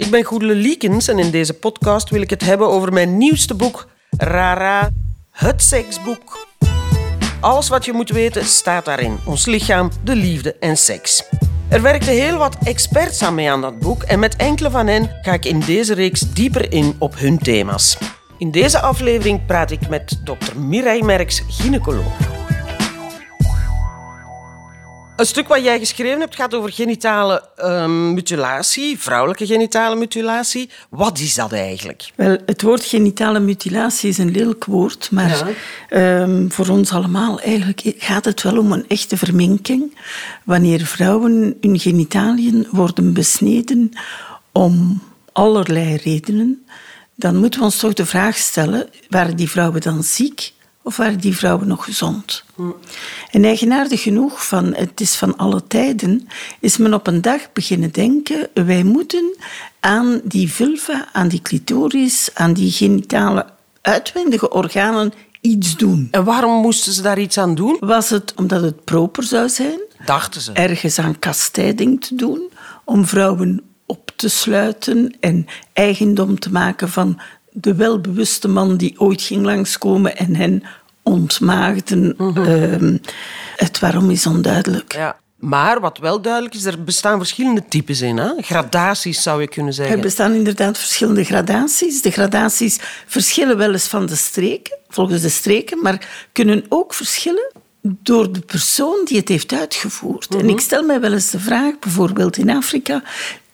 Ik ben Goedele Liekens en in deze podcast wil ik het hebben over mijn nieuwste boek, Rara, het seksboek. Alles wat je moet weten staat daarin. Ons lichaam, de liefde en seks. Er werkten heel wat experts aan mee aan dat boek en met enkele van hen ga ik in deze reeks dieper in op hun thema's. In deze aflevering praat ik met dokter Mireille Merks, gynaecoloog. Een stuk wat jij geschreven hebt gaat over genitale ehm, mutilatie, vrouwelijke genitale mutilatie. Wat is dat eigenlijk? Wel, het woord genitale mutilatie is een lelijk woord, maar ehm, voor ons allemaal eigenlijk gaat het wel om een echte verminking. Wanneer vrouwen hun genitaliën worden besneden om allerlei redenen, dan moeten we ons toch de vraag stellen, waren die vrouwen dan ziek of waren die vrouwen nog gezond? En eigenaardig genoeg, van, het is van alle tijden, is men op een dag beginnen denken, wij moeten aan die vulva, aan die clitoris, aan die genitale uitwendige organen iets doen. En waarom moesten ze daar iets aan doen? Was het omdat het proper zou zijn? Dachten ze. Ergens aan kastijding te doen, om vrouwen op te sluiten en eigendom te maken van de welbewuste man die ooit ging langskomen en hen ontmaagden. Mm het waarom is onduidelijk. Ja. Maar wat wel duidelijk is, er bestaan verschillende types in. Hè? Gradaties zou je kunnen zeggen. Er bestaan inderdaad verschillende gradaties. De gradaties verschillen wel eens van de streken, volgens de streken, maar kunnen ook verschillen door de persoon die het heeft uitgevoerd. En mhm. ik stel mij wel eens de vraag, bijvoorbeeld in Afrika,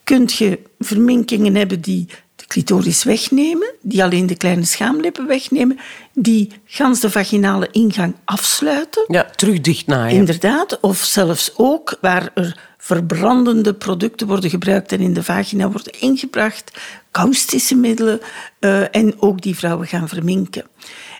kun je verminkingen hebben die clitoris wegnemen, die alleen de kleine schaamlippen wegnemen, die gans de vaginale ingang afsluiten. Ja, terug dichtnaaien. Inderdaad, of zelfs ook waar er verbrandende producten worden gebruikt en in de vagina worden ingebracht, kaustische middelen, uh, en ook die vrouwen gaan verminken.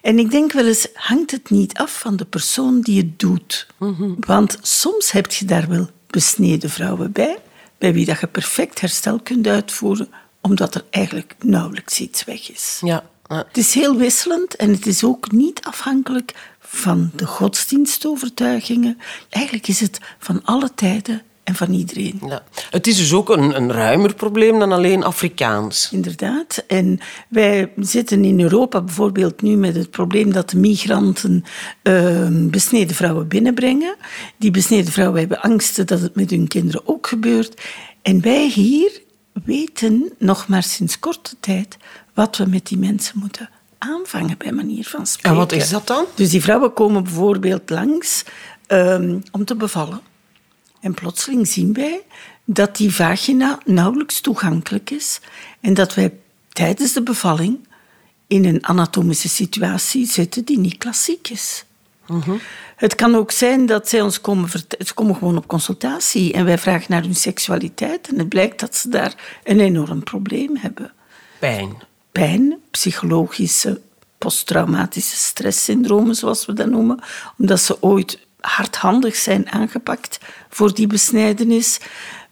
En ik denk wel eens, hangt het niet af van de persoon die het doet? Mhm. Want soms heb je daar wel besneden vrouwen bij, bij wie dat je perfect herstel kunt uitvoeren, omdat er eigenlijk nauwelijks iets weg is. Ja. Het is heel wisselend en het is ook niet afhankelijk van de godsdienstovertuigingen. Eigenlijk is het van alle tijden en van iedereen. Ja. Het is dus ook een, een ruimer probleem dan alleen Afrikaans. Inderdaad. En wij zitten in Europa bijvoorbeeld nu met het probleem dat de migranten uh, besneden vrouwen binnenbrengen. Die besneden vrouwen hebben angsten dat het met hun kinderen ook gebeurt. En wij hier weten nog maar sinds korte tijd wat we met die mensen moeten aanvangen bij manier van spreken. En wat is dat dan? Dus die vrouwen komen bijvoorbeeld langs um, om te bevallen. En plotseling zien wij dat die vagina nauwelijks toegankelijk is en dat wij tijdens de bevalling in een anatomische situatie zitten die niet klassiek is. Het kan ook zijn dat zij ons komen, ze komen gewoon op consultatie en wij vragen naar hun seksualiteit en het blijkt dat ze daar een enorm probleem hebben. Pijn. Pijn, psychologische, posttraumatische stresssyndromen, zoals we dat noemen, omdat ze ooit hardhandig zijn aangepakt voor die besnijdenis.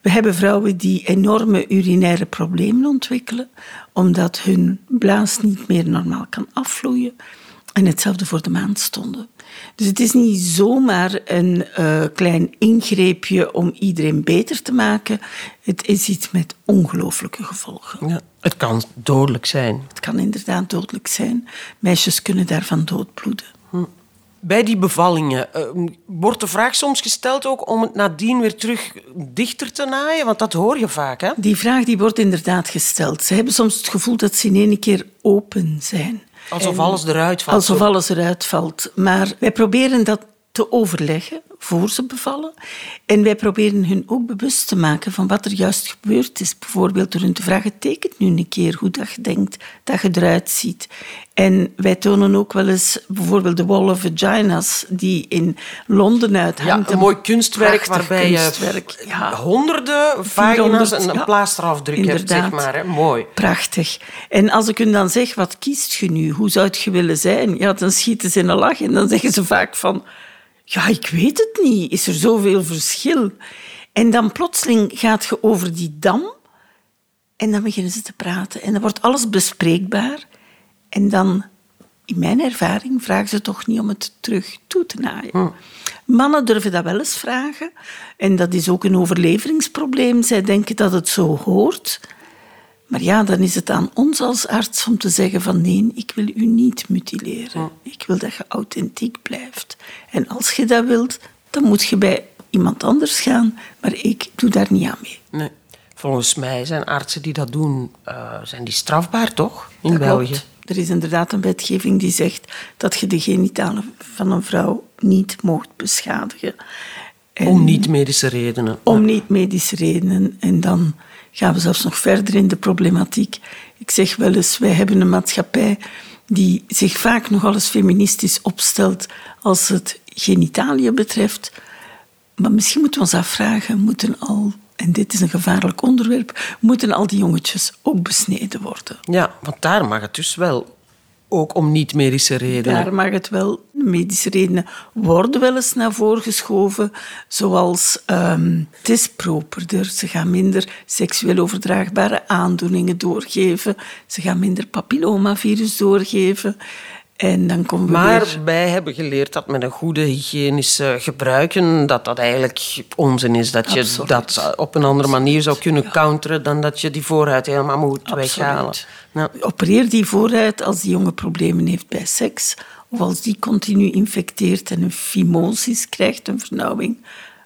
We hebben vrouwen die enorme urinaire problemen ontwikkelen, omdat hun blaas niet meer normaal kan afvloeien. En hetzelfde voor de maandstonden. Dus het is niet zomaar een uh, klein ingreepje om iedereen beter te maken. Het is iets met ongelooflijke gevolgen. Ja, het kan dodelijk zijn. Het kan inderdaad dodelijk zijn. Meisjes kunnen daarvan doodbloeden. Hm. Bij die bevallingen uh, wordt de vraag soms gesteld ook om het nadien weer terug dichter te naaien? Want dat hoor je vaak, hè? Die vraag die wordt inderdaad gesteld. Ze hebben soms het gevoel dat ze in één keer open zijn. Alsof alles eruit valt. Alsof alles eruit valt. Maar wij proberen dat te overleggen voor ze bevallen. En wij proberen hun ook bewust te maken van wat er juist gebeurd is. Bijvoorbeeld door hun te vragen, teken nu een keer hoe dat je denkt dat je eruit ziet. En wij tonen ook wel eens bijvoorbeeld de Wall of Vaginas, die in Londen uithangt. Ja, een mooi kunstwerk waarbij kunstwerk. je ja. honderden vagina's en een ja, plaasterafdruk hebt, zeg maar. Hè. Mooi. Prachtig. En als ik hun dan zeg, wat kiest je nu? Hoe zou het je willen zijn? Ja, dan schieten ze in een lach en dan zeggen ze vaak van... Ja, ik weet het niet. Is er zoveel verschil? En dan plotseling gaat je over die dam en dan beginnen ze te praten. En dan wordt alles bespreekbaar. En dan, in mijn ervaring, vragen ze toch niet om het terug toe te naaien. Hm. Mannen durven dat wel eens vragen. En dat is ook een overlevingsprobleem. Zij denken dat het zo hoort. Maar ja, dan is het aan ons als arts om te zeggen van nee, ik wil u niet mutileren. Ik wil dat je authentiek blijft. En als je dat wilt, dan moet je bij iemand anders gaan, maar ik doe daar niet aan mee. Nee. Volgens mij zijn artsen die dat doen, uh, zijn die strafbaar toch in dat België? Klopt. Er is inderdaad een wetgeving die zegt dat je de genitalen van een vrouw niet mocht beschadigen. En om niet-medische redenen. Om niet-medische redenen. En dan gaan we zelfs nog verder in de problematiek. Ik zeg wel eens, wij hebben een maatschappij die zich vaak nogal eens feministisch opstelt als het genitaliën betreft. Maar misschien moeten we ons afvragen, moeten al, en dit is een gevaarlijk onderwerp, moeten al die jongetjes ook besneden worden? Ja, want daar mag het dus wel ook om niet-medische redenen. Daar mag het wel. Medische redenen worden wel eens naar voren geschoven, zoals um, het is properder, ze gaan minder seksueel overdraagbare aandoeningen doorgeven, ze gaan minder papillomavirus doorgeven. En dan komen we maar weer... wij hebben geleerd dat met een goede hygiënische gebruiken dat dat eigenlijk onzin is. Dat je Absoluut. dat op een andere manier zou kunnen counteren dan dat je die vooruit helemaal moet Absoluut. weghalen. Ja. Opereer die vooruit als die jongen problemen heeft bij seks of als die continu infecteert en een fimosis krijgt, een vernauwing.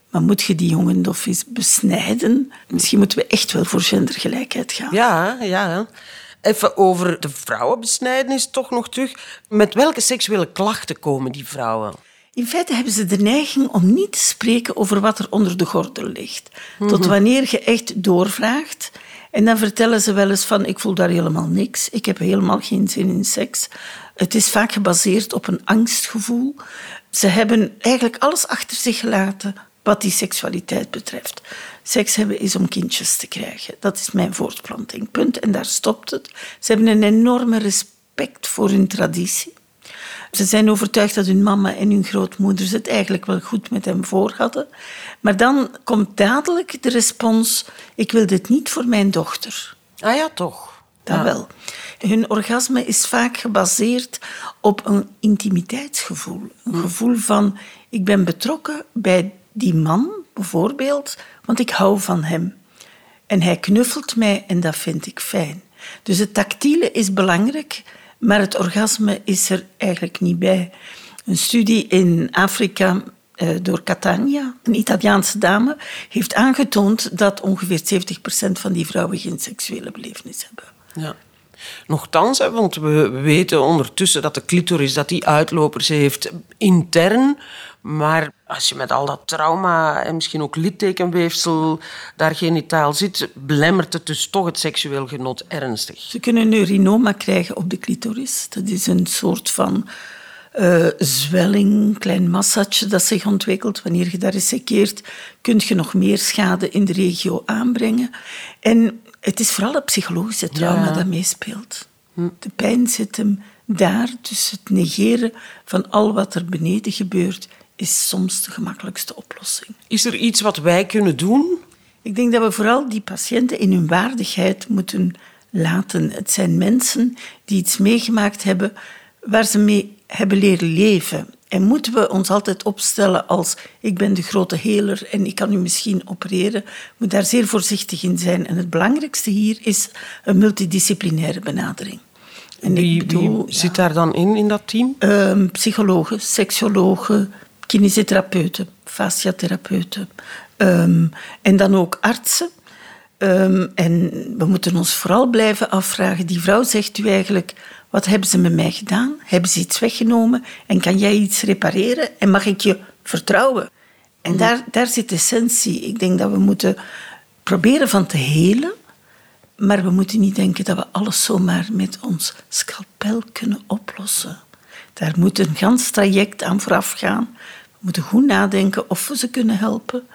Maar moet je die jongen of eens besnijden? Misschien moeten we echt wel voor gendergelijkheid gaan. Ja, ja. Even over de vrouwenbesnijdenis toch nog terug. Met welke seksuele klachten komen die vrouwen? In feite hebben ze de neiging om niet te spreken over wat er onder de gordel ligt. Tot wanneer je echt doorvraagt. En dan vertellen ze wel eens van, ik voel daar helemaal niks. Ik heb helemaal geen zin in seks. Het is vaak gebaseerd op een angstgevoel. Ze hebben eigenlijk alles achter zich gelaten wat die seksualiteit betreft. Seks hebben is om kindjes te krijgen. Dat is mijn voortplanting. Punt. En daar stopt het. Ze hebben een enorme respect voor hun traditie. Ze zijn overtuigd dat hun mama en hun grootmoeders het eigenlijk wel goed met hem voor hadden. Maar dan komt dadelijk de respons: ik wil dit niet voor mijn dochter. Ah ja, toch. Dat Ja. wel. Hun orgasme is vaak gebaseerd op een intimiteitsgevoel. Een gevoel van, ik ben betrokken bij die man, bijvoorbeeld, want ik hou van hem. En hij knuffelt mij en dat vind ik fijn. Dus het tactiele is belangrijk, maar het orgasme is er eigenlijk niet bij. Een studie in Afrika eh, door Catania, een Italiaanse dame, heeft aangetoond dat ongeveer 70% van die vrouwen geen seksuele belevenis hebben. Ja. Nochtans, want we we weten ondertussen dat de clitoris dat die uitlopers heeft intern. Maar als je met al dat trauma en misschien ook littekenweefsel daar genitaal zit, belemmert het dus toch het seksueel genot ernstig. Ze kunnen een urinoma krijgen op de clitoris. Dat is een soort van eh, zwelling, klein massaatje dat zich ontwikkelt. Wanneer je dat resekeert, kun je nog meer schade in de regio aanbrengen. En het is vooral het psychologische trauma Ja. dat meespeelt. De pijn zit hem daar, dus het negeren van al wat er beneden gebeurt is soms de gemakkelijkste oplossing. Is er iets wat wij kunnen doen? Ik denk dat we vooral die patiënten in hun waardigheid moeten laten. Het zijn mensen die iets meegemaakt hebben waar ze mee hebben leren leven. En moeten we ons altijd opstellen als ik ben de grote heler en ik kan u misschien opereren. moet daar zeer voorzichtig in zijn. En het belangrijkste hier is een multidisciplinaire benadering. En Wie, ik bedoel, wie zit daar dan in, in dat team? Ehm, psychologen, seksologen, kinesitherapeuten, fasciatherapeuten. Ehm, en dan ook artsen. Ehm, en we moeten ons vooral blijven afvragen. Die vrouw zegt u eigenlijk, wat hebben ze met mij gedaan? Hebben ze iets weggenomen? En kan jij iets repareren? En mag ik je vertrouwen? En daar, daar zit de essentie. Ik denk dat we moeten proberen van te helen. Maar we moeten niet denken dat we alles zomaar met ons scalpel kunnen oplossen. Daar moet een gans traject aan vooraf gaan. We moeten goed nadenken of we ze kunnen helpen.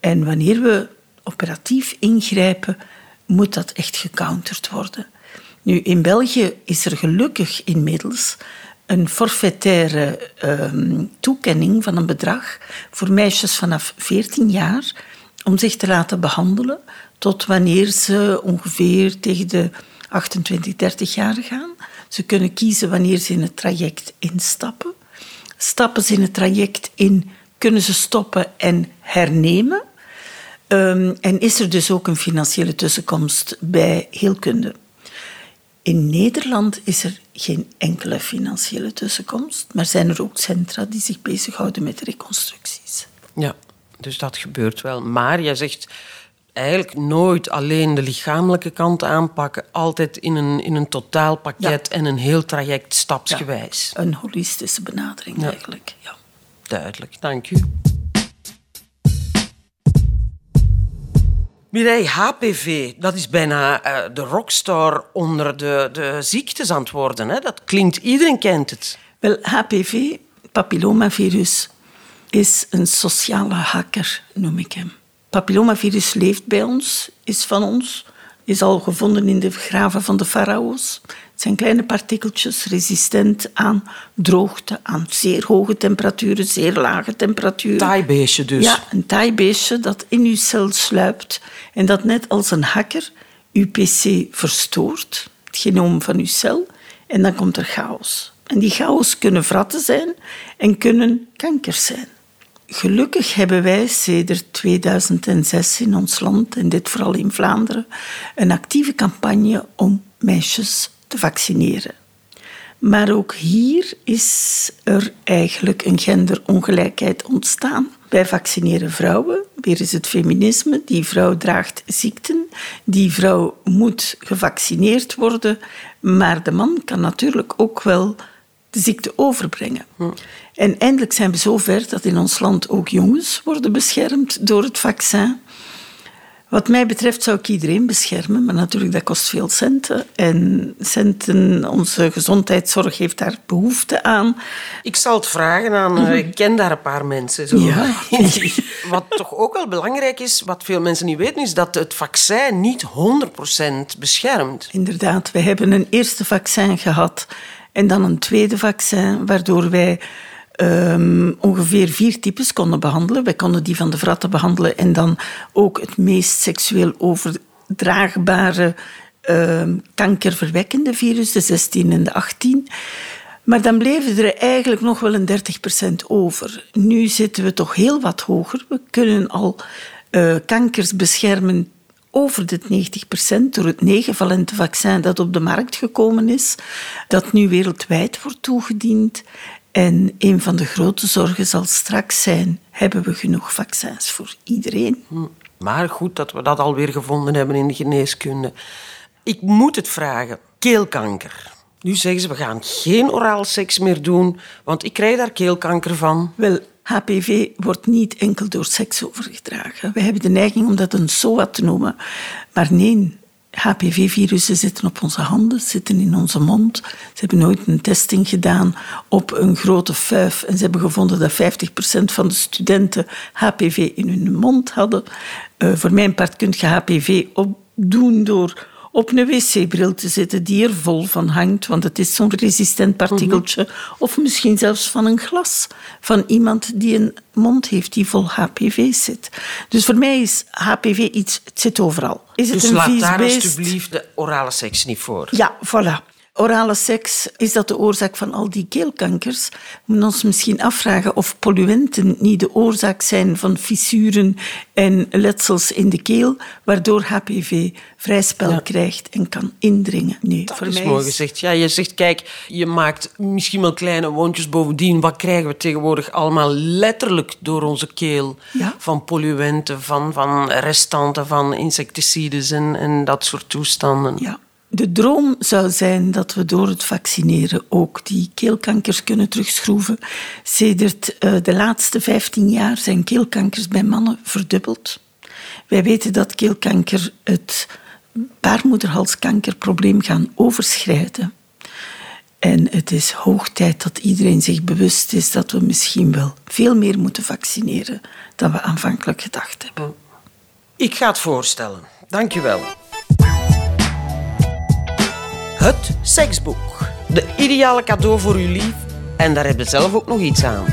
En wanneer we operatief ingrijpen, moet dat echt gecounterd worden. Nu, in België is er gelukkig inmiddels een forfaitaire ehm, toekenning van een bedrag voor meisjes vanaf 14 jaar om zich te laten behandelen tot wanneer ze ongeveer tegen de 28, 30 jaar gaan. Ze kunnen kiezen wanneer ze in het traject instappen. Stappen ze in het traject in, kunnen ze stoppen en hernemen. Ehm, en is er dus ook een financiële tussenkomst bij heelkunde? In Nederland is er geen enkele financiële tussenkomst, maar zijn er ook centra die zich bezighouden met reconstructies. Ja, dus dat gebeurt wel. Maar jij zegt eigenlijk nooit alleen de lichamelijke kant aanpakken, altijd in een, in een totaalpakket en een heel traject stapsgewijs. een holistische benadering eigenlijk. Ja. Duidelijk, dank u. Mireille, HPV, dat is bijna uh, de rockstar onder de, de ziektes aan het worden. Hè? Dat klinkt, iedereen kent het. Wel, HPV, papillomavirus, is een sociale hacker, noem ik hem. Papillomavirus leeft bij ons, is van ons, is al gevonden in de graven van de farao's. Het zijn kleine partikeltjes resistent aan droogte, aan zeer hoge temperaturen, zeer lage temperaturen. Taaibeestje dus. Ja, een taaibeestje dat in uw cel sluipt en dat net als een hacker uw pc verstoort, het genoom van uw cel, en dan komt er chaos. En die chaos kunnen vratten zijn en kunnen kankers zijn. Gelukkig hebben wij sinds 2006 in ons land, en dit vooral in Vlaanderen, een actieve campagne om meisjes te vaccineren. Maar ook hier is er eigenlijk een genderongelijkheid ontstaan. Wij vaccineren vrouwen. Weer is het feminisme. Die vrouw draagt ziekten. Die vrouw moet gevaccineerd worden. Maar de man kan natuurlijk ook wel de ziekte overbrengen. Hm. En eindelijk zijn we zover dat in ons land ook jongens worden beschermd door het vaccin. Wat mij betreft zou ik iedereen beschermen, maar natuurlijk dat kost veel centen. En centen, onze gezondheidszorg heeft daar behoefte aan. Ik zal het vragen aan, eh, ik ken daar een paar mensen. Zo. Ja. wat toch ook wel belangrijk is, wat veel mensen niet weten, is dat het vaccin niet 100% beschermt. Inderdaad, we hebben een eerste vaccin gehad en dan een tweede vaccin, waardoor wij um, ongeveer vier types konden behandelen. Wij konden die van de vratten behandelen en dan ook het meest seksueel overdraagbare um, kankerverwekkende virus, de 16 en de 18. Maar dan bleven er eigenlijk nog wel een 30% over. Nu zitten we toch heel wat hoger. We kunnen al uh, kankers beschermen over de 90% door het negenvalente vaccin dat op de markt gekomen is, dat nu wereldwijd wordt toegediend. En een van de grote zorgen zal straks zijn: hebben we genoeg vaccins voor iedereen? Hm. Maar goed dat we dat alweer gevonden hebben in de geneeskunde. Ik moet het vragen: keelkanker. Nu zeggen ze, we gaan geen oraal seks meer doen, want ik krijg daar keelkanker van. Wel, HPV wordt niet enkel door seks overgedragen. We hebben de neiging om dat een SOA te noemen. Maar nee, HPV-virussen zitten op onze handen, zitten in onze mond. Ze hebben nooit een testing gedaan op een grote fuif en ze hebben gevonden dat 50% van de studenten HPV in hun mond hadden. Uh, voor mijn part kun je HPV opdoen door op een wc-bril te zitten die er vol van hangt, want het is zo'n resistent partikeltje. Mhm. Of misschien zelfs van een glas van iemand die een mond heeft die vol HPV zit. Dus voor mij is HPV iets, het zit overal. Is dus het een laat daar alsjeblieft de orale seks niet voor. Ja, voilà orale seks, is dat de oorzaak van al die keelkankers? We moeten ons misschien afvragen of polluenten niet de oorzaak zijn van fissuren en letsels in de keel, waardoor HPV vrij spel krijgt en kan indringen. Nee, dat voor is mij mooi gezegd. Ja, je zegt, kijk, je maakt misschien wel kleine wondjes. Bovendien, wat krijgen we tegenwoordig allemaal letterlijk door onze keel? Van polluenten, van, van restanten, van insecticides en, en dat soort toestanden. Ja. De droom zou zijn dat we door het vaccineren ook die keelkankers kunnen terugschroeven. Sedert uh, de laatste 15 jaar zijn keelkankers bij mannen verdubbeld. Wij weten dat keelkanker het baarmoederhalskankerprobleem gaan overschrijden. En het is hoog tijd dat iedereen zich bewust is dat we misschien wel veel meer moeten vaccineren dan we aanvankelijk gedacht hebben. Ik ga het voorstellen. Dank je wel. Het seksboek. De ideale cadeau voor uw lief en daar heb je zelf ook nog iets aan.